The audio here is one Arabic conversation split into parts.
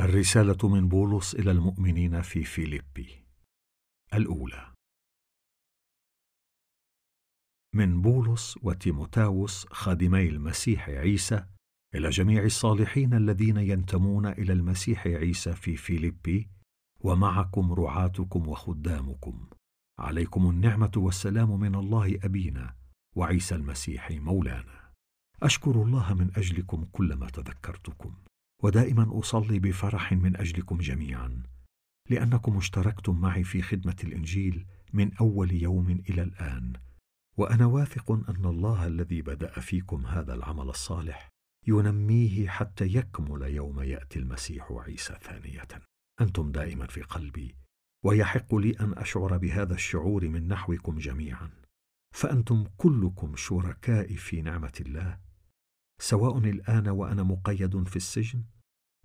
الرسالة من بولس إلى المؤمنين في فيليبي. الأولى. من بولس وتيموتاوس خادمي المسيح عيسى إلى جميع الصالحين الذين ينتمون إلى المسيح عيسى في فيليبي ومعكم رعاتكم وخدامكم. عليكم النعمة والسلام من الله أبينا وعيسى المسيح مولانا. أشكر الله من أجلكم كلما تذكرتكم. ودائما أصلي بفرح من أجلكم جميعا لأنكم اشتركتم معي في خدمة الإنجيل من أول يوم إلى الآن. وأنا واثق أن الله الذي بدأ فيكم هذا العمل الصالح ينميه حتى يكمل يوم يأتي المسيح عيسى ثانية. أنتم دائما في قلبي ويحق لي أن أشعر بهذا الشعور من نحوكم جميعا. فأنتم كلكم شركائي في نعمة الله سواء الآن وأنا مقيد في السجن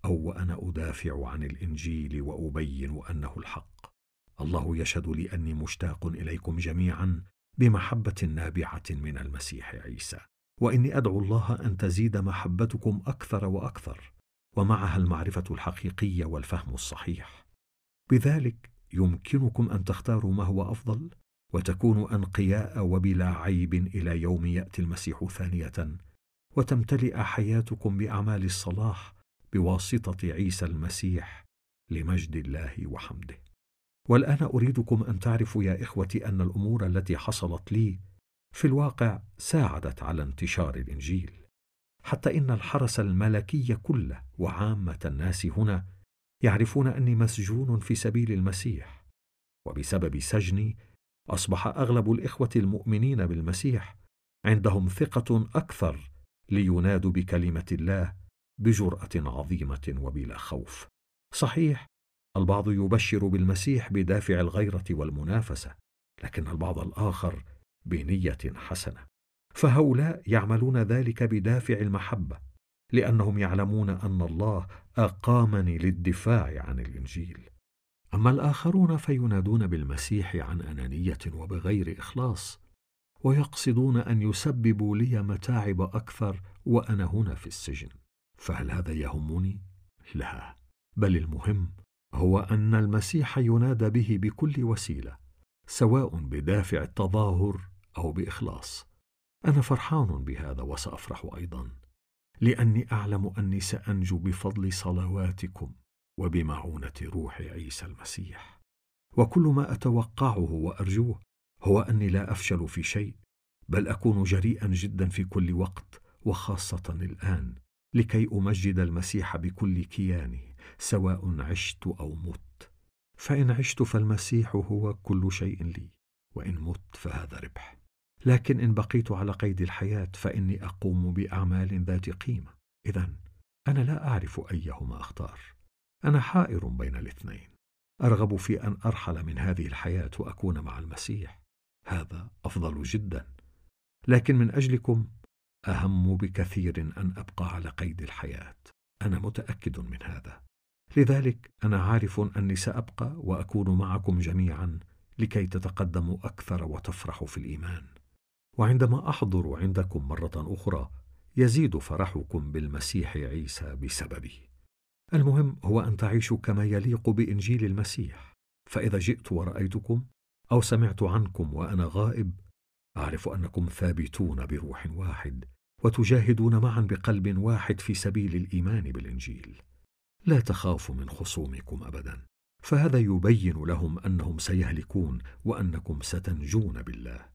أو وأنا أدافع عن الإنجيل وأبين أنه الحق. الله يشهد لي أني مشتاق إليكم جميعا بمحبة نابعة من المسيح عيسى. وإني أدعو الله أن تزيد محبتكم أكثر وأكثر ومعها المعرفة الحقيقية والفهم الصحيح. بذلك يمكنكم أن تختاروا ما هو أفضل وتكونوا أنقياء وبلا عيب إلى يوم يأتي المسيح ثانية وتمتلئ حياتكم بأعمال الصلاح بواسطة عيسى المسيح لمجد الله وحمده. والآن أريدكم أن تعرفوا يا إخوتي أن الأمور التي حصلت لي في الواقع ساعدت على انتشار الإنجيل حتى إن الحرس الملكي كله وعامة الناس هنا يعرفون أني مسجون في سبيل المسيح وبسبب سجني أصبح أغلب الإخوة المؤمنين بالمسيح عندهم ثقة أكثر لينادوا بكلمة الله بجرأة عظيمة وبلا خوف. صحيح البعض يبشر بالمسيح بدافع الغيرة والمنافسة لكن البعض الآخر بنية حسنة. فهؤلاء يعملون ذلك بدافع المحبة لأنهم يعلمون أن الله أقامني للدفاع عن الإنجيل. أما الآخرون فينادون بالمسيح عن أنانية وبغير إخلاص. ويقصدون أن يسببوا لي متاعب أكثر وأنا هنا في السجن. فهل هذا يهمني؟ لا بل المهم هو أن المسيح ينادى به بكل وسيلة سواء بدافع التظاهر أو بإخلاص. أنا فرحان بهذا وسأفرح أيضا لأني أعلم أني سأنجو بفضل صلواتكم وبمعونة روح عيسى المسيح. وكل ما أتوقعه وأرجوه هو أني لا أفشل في شيء بل أكون جريئا جدا في كل وقت وخاصة الآن لكي أمجد المسيح بكل كياني سواء عشت أو مت. فإن عشت فالمسيح هو كل شيء لي وإن مت فهذا ربح. لكن إن بقيت على قيد الحياة فإني أقوم بأعمال ذات قيمة. اذا أنا لا أعرف أيهما أختار. أنا حائر بين الاثنين. أرغب في أن أرحل من هذه الحياة وأكون مع المسيح. هذا أفضل جدا. لكن من أجلكم أهم بكثير أن أبقى على قيد الحياة. أنا متأكد من هذا. لذلك أنا عارف أني سأبقى وأكون معكم جميعا لكي تتقدموا أكثر وتفرحوا في الإيمان. وعندما أحضر عندكم مرة أخرى يزيد فرحكم بالمسيح عيسى بسببي المهم هو أن تعيشوا كما يليق بإنجيل المسيح. فإذا جئت ورأيتكم أو سمعت عنكم وأنا غائب؟ أعرف أنكم ثابتون بروح واحد وتجاهدون معا بقلب واحد في سبيل الإيمان بالإنجيل. لا تخافوا من خصومكم ابدا فهذا يبين لهم أنهم سيهلكون وأنكم ستنجون بالله.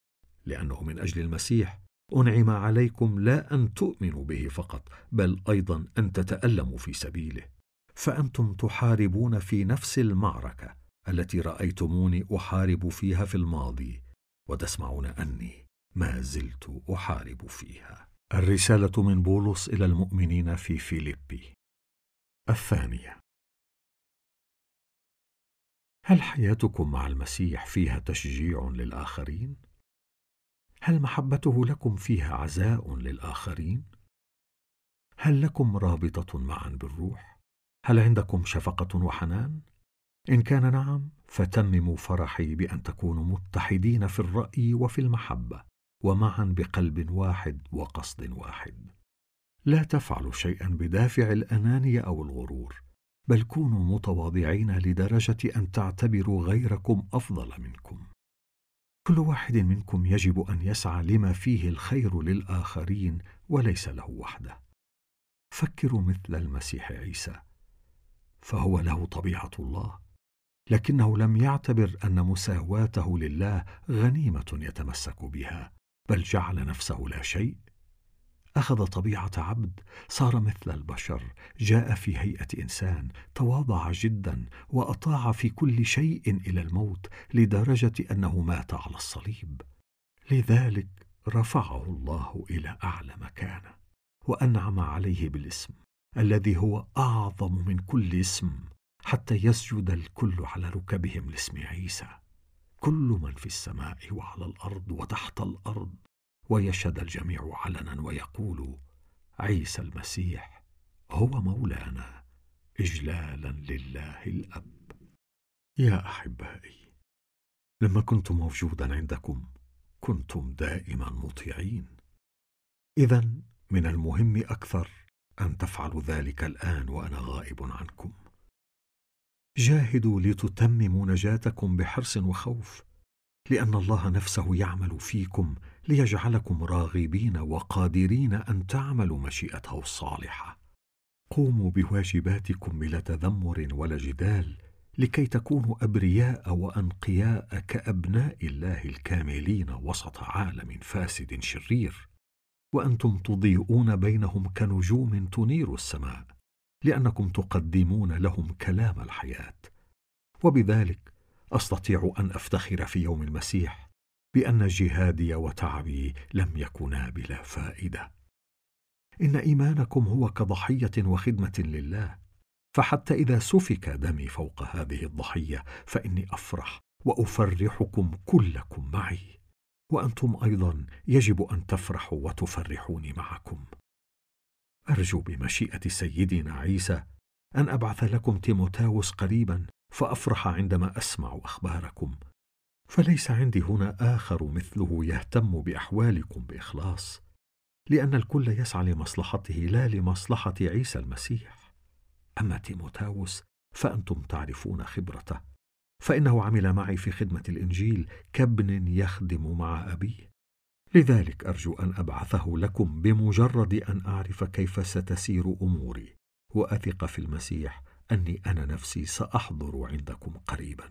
لأنه من أجل المسيح أنعم عليكم لا أن تؤمنوا به فقط بل أيضا أن تتألموا في سبيله. فأنتم تحاربون في نفس المعركة التي رأيتموني أحارب فيها في الماضي وتسمعون أني ما زلت أحارب فيها. الرسالة من بولس إلى المؤمنين في فيليبي. الثانية. هل حياتكم مع المسيح فيها تشجيع للآخرين؟ هل محبته لكم فيها عزاء للآخرين؟ هل لكم رابطة معا بالروح؟ هل عندكم شفقة وحنان؟ إن كان نعم فتمموا فرحي بأن تكونوا متحدين في الرأي وفي المحبة ومعا بقلب واحد وقصد واحد. لا تفعلوا شيئا بدافع الأنانية أو الغرور بل كونوا متواضعين لدرجة أن تعتبروا غيركم أفضل منكم. كل واحد منكم يجب أن يسعى لما فيه الخير للآخرين وليس له وحده. فكروا مثل المسيح عيسى فهو له طبيعة الله. لكنه لم يعتبر أن مساواته لله غنيمة يتمسك بها بل جعل نفسه لا شيء. أخذ طبيعة عبد صار مثل البشر جاء في هيئة إنسان تواضع جدا وأطاع في كل شيء إلى الموت لدرجة أنه مات على الصليب. لذلك رفعه الله إلى أعلى مكانه وأنعم عليه بالاسم الذي هو أعظم من كل اسم. حتى يسجد الكل على ركبهم لاسم عيسى. كل من في السماء وعلى الأرض وتحت الأرض. ويشهد الجميع علنا ويقول عيسى المسيح هو مولانا اجلالا لله الأب. يا أحبائي لما كنت موجودا عندكم كنتم دائما مطيعين. اذا من المهم أكثر أن تفعلوا ذلك الآن وأنا غائب عنكم. جاهدوا لتتمموا نجاتكم بحرص وخوف لأن الله نفسه يعمل فيكم ليجعلكم راغبين وقادرين أن تعملوا مشيئته الصالحة. قوموا بواجباتكم بلا تذمر ولا جدال لكي تكونوا أبرياء وأنقياء كأبناء الله الكاملين وسط عالم فاسد شرير. وأنتم تضيئون بينهم كنجوم تنير السماء. لأنكم تقدمون لهم كلام الحياة. وبذلك أستطيع أن أفتخر في يوم المسيح بأن جهادي وتعبي لم يكونا بلا فائدة. إن إيمانكم هو كضحية وخدمة لله فحتى إذا سفك دمي فوق هذه الضحية فإني أفرح وأفرحكم كلكم معي. وأنتم أيضا يجب أن تفرحوا وتفرحوني معكم. أرجو بمشيئة سيدنا عيسى أن أبعث لكم تيموتاوس قريبا فأفرح عندما أسمع أخباركم. فليس عندي هنا آخر مثله يهتم بأحوالكم بإخلاص لأن الكل يسعى لمصلحته لا لمصلحة عيسى المسيح. أما تيموتاوس فأنتم تعرفون خبرته فإنه عمل معي في خدمة الإنجيل كابن يخدم مع أبيه. لذلك أرجو أن أبعثه لكم بمجرد أن أعرف كيف ستسير أموري وأثق في المسيح أني أنا نفسي سأحضر عندكم قريبا.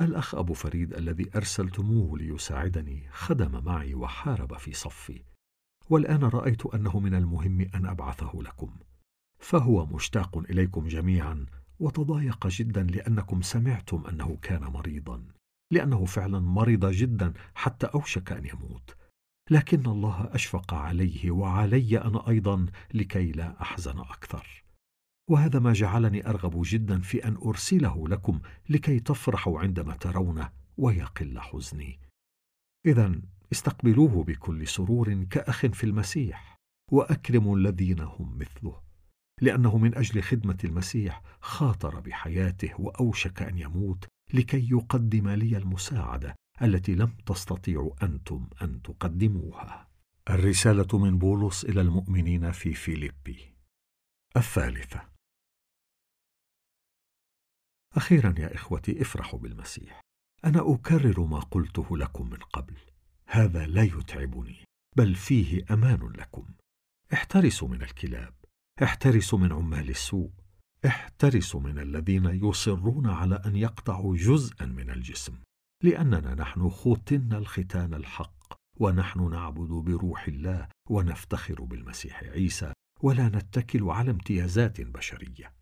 الأخ أبو فريد الذي أرسلتموه ليساعدني خدم معي وحارب في صفي والآن رأيت أنه من المهم أن أبعثه لكم. فهو مشتاق إليكم جميعا وتضايق جدا لأنكم سمعتم أنه كان مريضا. لأنه فعلا مرض جدا حتى أوشك أن يموت. لكن الله أشفق عليه وعلي أنا أيضا لكي لا أحزن أكثر. وهذا ما جعلني أرغب جدا في أن أرسله لكم لكي تفرحوا عندما ترونه ويقل حزني. اذا استقبلوه بكل سرور كأخ في المسيح واكرموا الذين هم مثله لأنه من أجل خدمة المسيح خاطر بحياته وأوشك أن يموت لكي يقدم لي المساعدة التي لم تستطيعوا أنتم أن تقدموها. الرسالة من بولس إلى المؤمنين في فيليبي. الثالثة. أخيرا يا إخوتي افرحوا بالمسيح. أنا أكرر ما قلته لكم من قبل. هذا لا يتعبني بل فيه أمان لكم. احترسوا من الكلاب احترسوا من عمال السوء احترسوا من الذين يصرون على أن يقطعوا جزءا من الجسم لأننا نحن ختنا الختان الحق ونحن نعبد بروح الله ونفتخر بالمسيح عيسى ولا نتكل على امتيازات بشرية.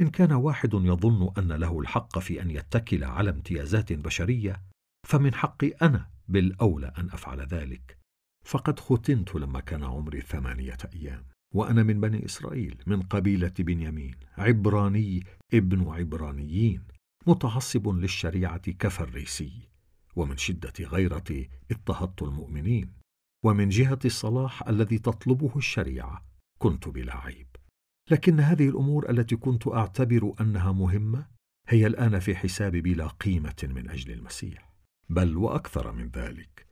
إن كان واحد يظن أن له الحق في أن يتكل على امتيازات بشرية فمن حقي أنا بالأولى أن أفعل ذلك. فقد ختنت لما كان عمري ثمانية أيام. وأنا من بني إسرائيل من قبيلة بنيامين عبراني ابن عبرانيين متعصب للشريعة كفريسي ومن شدة غيرتي اضطهدت المؤمنين ومن جهة الصلاح الذي تطلبه الشريعة كنت بلا عيب. لكن هذه الأمور التي كنت أعتبر أنها مهمة هي الآن في حسابي بلا قيمة من أجل المسيح بل وأكثر من ذلك.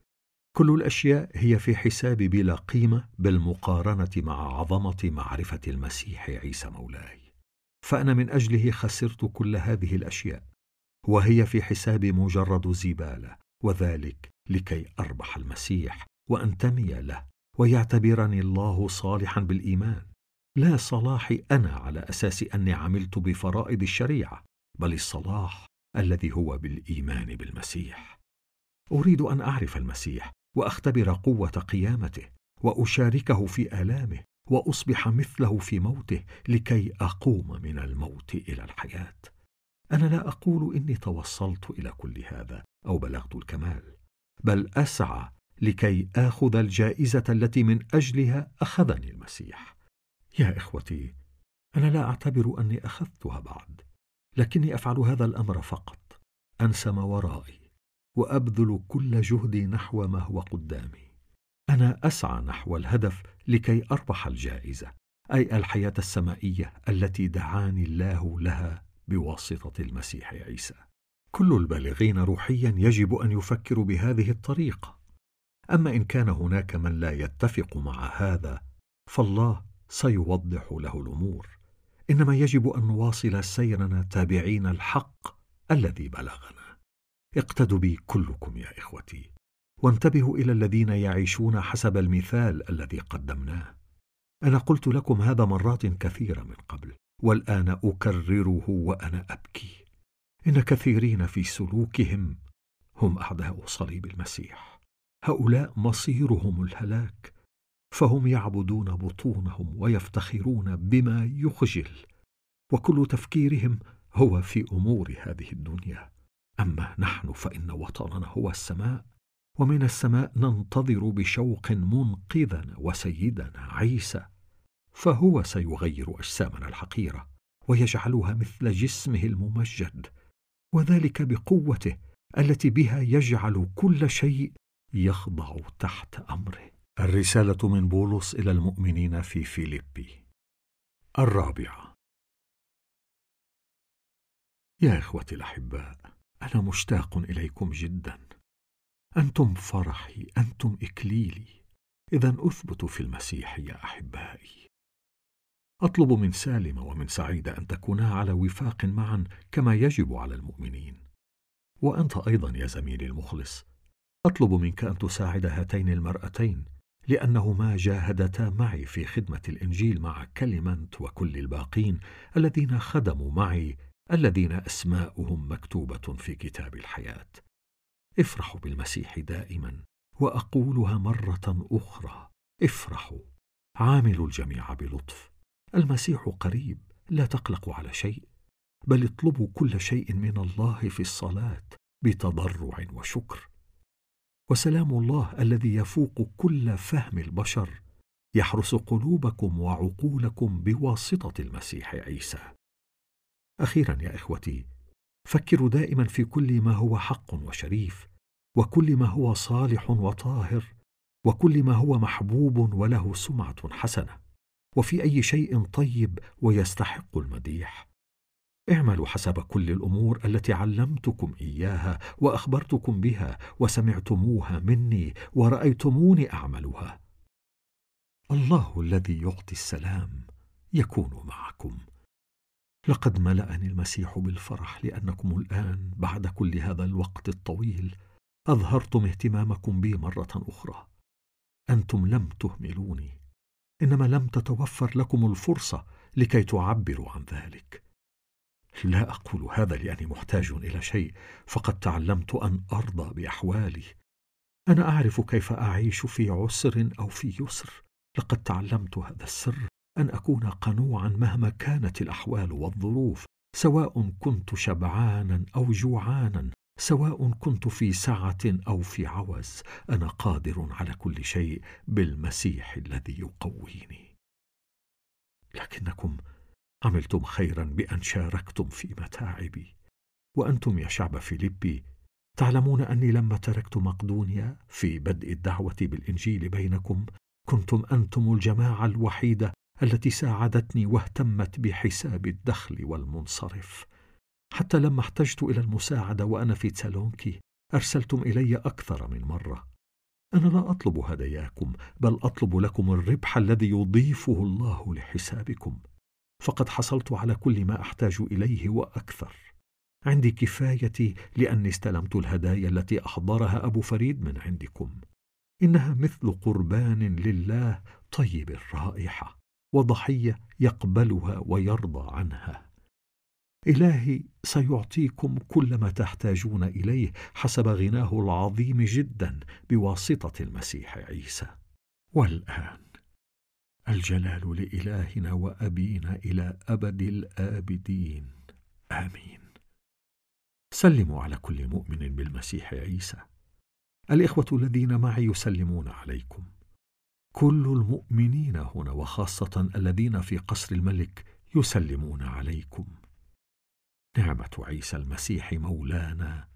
كل الأشياء هي في حسابي بلا قيمة بالمقارنه مع عظمة معرفة المسيح عيسى مولاي. فأنا من أجله خسرت كل هذه الأشياء وهي في حسابي مجرد زبالة وذلك لكي أربح المسيح وانتمي له ويعتبرني الله صالحا بالإيمان. لا صلاحي أنا على أساس أني عملت بفرائض الشريعة بل الصلاح الذي هو بالإيمان بالمسيح. أريد أن أعرف المسيح وأختبر قوة قيامته وأشاركه في آلامه وأصبح مثله في موته لكي أقوم من الموت إلى الحياة. أنا لا أقول إني توصلت إلى كل هذا أو بلغت الكمال بل أسعى لكي آخذ الجائزة التي من أجلها أخذني المسيح. يا إخوتي أنا لا أعتبر أني أخذتها بعد لكني أفعل هذا الأمر فقط أنسى ما ورائي. وأبذل كل جهدي نحو ما هو قدامي. أنا أسعى نحو الهدف لكي أربح الجائزة أي الحياة السمائية التي دعاني الله لها بواسطة المسيح عيسى. كل البالغين روحيا يجب أن يفكروا بهذه الطريقة. أما إن كان هناك من لا يتفق مع هذا فالله سيوضح له الأمور. إنما يجب أن نواصل سيرنا تابعين الحق الذي بلغنا. اقتدوا بي كلكم يا إخوتي وانتبهوا إلى الذين يعيشون حسب المثال الذي قدمناه. أنا قلت لكم هذا مرات كثيرة من قبل والآن أكرره وأنا أبكي. إن كثيرين في سلوكهم هم أعداء صليب المسيح. هؤلاء مصيرهم الهلاك. فهم يعبدون بطونهم ويفتخرون بما يخجل. وكل تفكيرهم هو في أمور هذه الدنيا. أما نحن فإن وطننا هو السماء ومن السماء ننتظر بشوق منقذنا وسيدنا عيسى فهو سيغير أجسامنا الحقيرة ويجعلها مثل جسمه الممجد وذلك بقوته التي بها يجعل كل شيء يخضع تحت أمره. الرسالة من بولس إلى المؤمنين في فيليبي. الرابعة. يا إخوتي الأحباء أنا مشتاق إليكم جدا. أنتم فرحي أنتم إكليلي. اذا اثبتوا في المسيح يا أحبائي. أطلب من سالمه ومن سعيده أن تكونا على وفاق معا كما يجب على المؤمنين. وأنت أيضا يا زميلي المخلص. أطلب منك أن تساعد هاتين المرأتين لأنهما جاهدتا معي في خدمة الإنجيل مع كلمنت وكل الباقين الذين خدموا معي الذين أسماؤهم مكتوبة في كتاب الحياة. افرحوا بالمسيح دائما وأقولها مرة أخرى. افرحوا. عاملوا الجميع بلطف. المسيح قريب لا تقلقوا على شيء بل اطلبوا كل شيء من الله في الصلاة بتضرع وشكر. وسلام الله الذي يفوق كل فهم البشر يحرس قلوبكم وعقولكم بواسطة المسيح عيسى. أخيرا يا إخوتي فكروا دائما في كل ما هو حق وشريف وكل ما هو صالح وطاهر وكل ما هو محبوب وله سمعة حسنة وفي أي شيء طيب ويستحق المديح. اعملوا حسب كل الأمور التي علمتكم إياها وأخبرتكم بها وسمعتموها مني ورأيتموني أعملها. الله الذي يعطي السلام يكون معكم. لقد ملأني المسيح بالفرح لأنكم الآن بعد كل هذا الوقت الطويل أظهرتم اهتمامكم بي مرة أخرى. أنتم لم تهملوني. إنما لم تتوفر لكم الفرصة لكي تعبروا عن ذلك. لا أقول هذا لأني محتاج إلى شيء فقد تعلمت أن أرضى بأحوالي. أنا أعرف كيف أعيش في عسر أو في يسر. لقد تعلمت هذا السر. أن أكون قنوعا مهما كانت الأحوال والظروف سواء كنت شبعانا أو جوعانا سواء كنت في سعه أو في عوز أنا قادر على كل شيء بالمسيح الذي يقويني. لكنكم عملتم خيرا بأن شاركتم في متاعبي. وأنتم يا شعب فيليبي تعلمون أني لما تركت مقدونيا في بدء الدعوة بالإنجيل بينكم كنتم أنتم الجماعة الوحيدة التي ساعدتني واهتمت بحساب الدخل والمنصرف. حتى لما احتجت إلى المساعدة وأنا في تسالونكي أرسلتم إلي أكثر من مرة. أنا لا أطلب هداياكم بل أطلب لكم الربح الذي يضيفه الله لحسابكم. فقد حصلت على كل ما أحتاج إليه وأكثر. عندي كفايتي لأني استلمت الهدايا التي أحضرها أبو فريد من عندكم. إنها مثل قربان لله طيب الرائحة. وضحية يقبلها ويرضى عنها. إلهي سيعطيكم كل ما تحتاجون إليه حسب غناه العظيم جدا بواسطة المسيح عيسى. والآن الجلال لإلهنا وأبينا إلى أبد الآبدين. آمين. سلموا على كل مؤمن بالمسيح عيسى. الإخوة الذين معي يسلمون عليكم. كل المؤمنين هنا وخاصة الذين في قصر الملك يسلمون عليكم. نعمة عيسى المسيح مولانا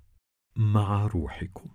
مع روحكم.